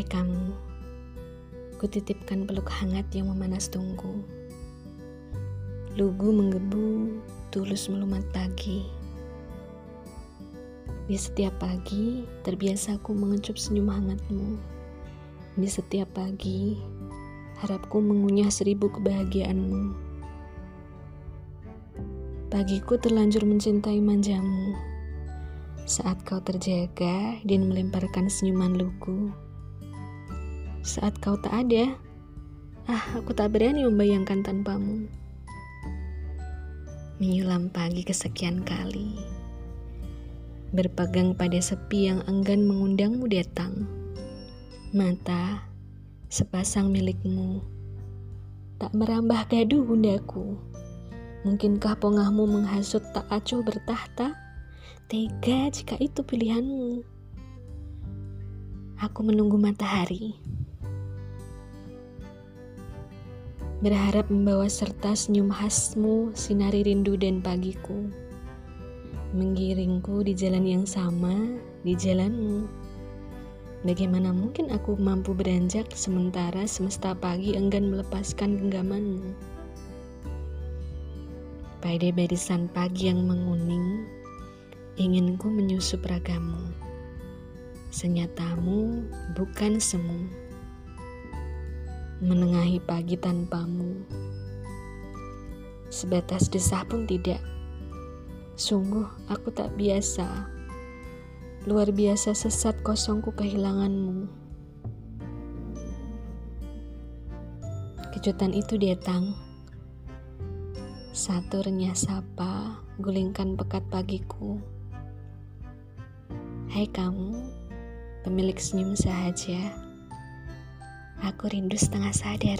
kamu, kutitipkan peluk hangat yang memanas tunggu. Lugu menggebu, tulus melumat pagi. Di setiap pagi, terbiasa ku mengecup senyum hangatmu. Di setiap pagi, harapku mengunyah seribu kebahagiaanmu. Pagiku terlanjur mencintai manjamu. Saat kau terjaga dan melemparkan senyuman lugu. Saat kau tak ada, ah aku tak berani membayangkan tanpamu. Menyulam pagi kesekian kali. Berpegang pada sepi yang enggan mengundangmu datang. Mata, sepasang milikmu. Tak merambah gaduh bundaku. Mungkinkah pongahmu menghasut tak acuh bertahta? Tega jika itu pilihanmu. Aku menunggu matahari. Berharap membawa serta senyum khasmu, sinari rindu dan pagiku. Menggiringku di jalan yang sama, di jalanmu. Bagaimana mungkin aku mampu beranjak sementara semesta pagi enggan melepaskan genggamanmu? Pada barisan pagi yang menguning, ingin ku menyusup ragamu. Senyatamu bukan semu. Menengahi pagi tanpamu. Sebatas desah pun tidak. Sungguh aku tak biasa. Luar biasa sesat kosongku kehilanganmu. Kejutan itu datang. Satu renyah sapa, gulingkan pekat pagiku. Hai kamu, pemilik senyum sahaja. Aku rindu setengah sadar.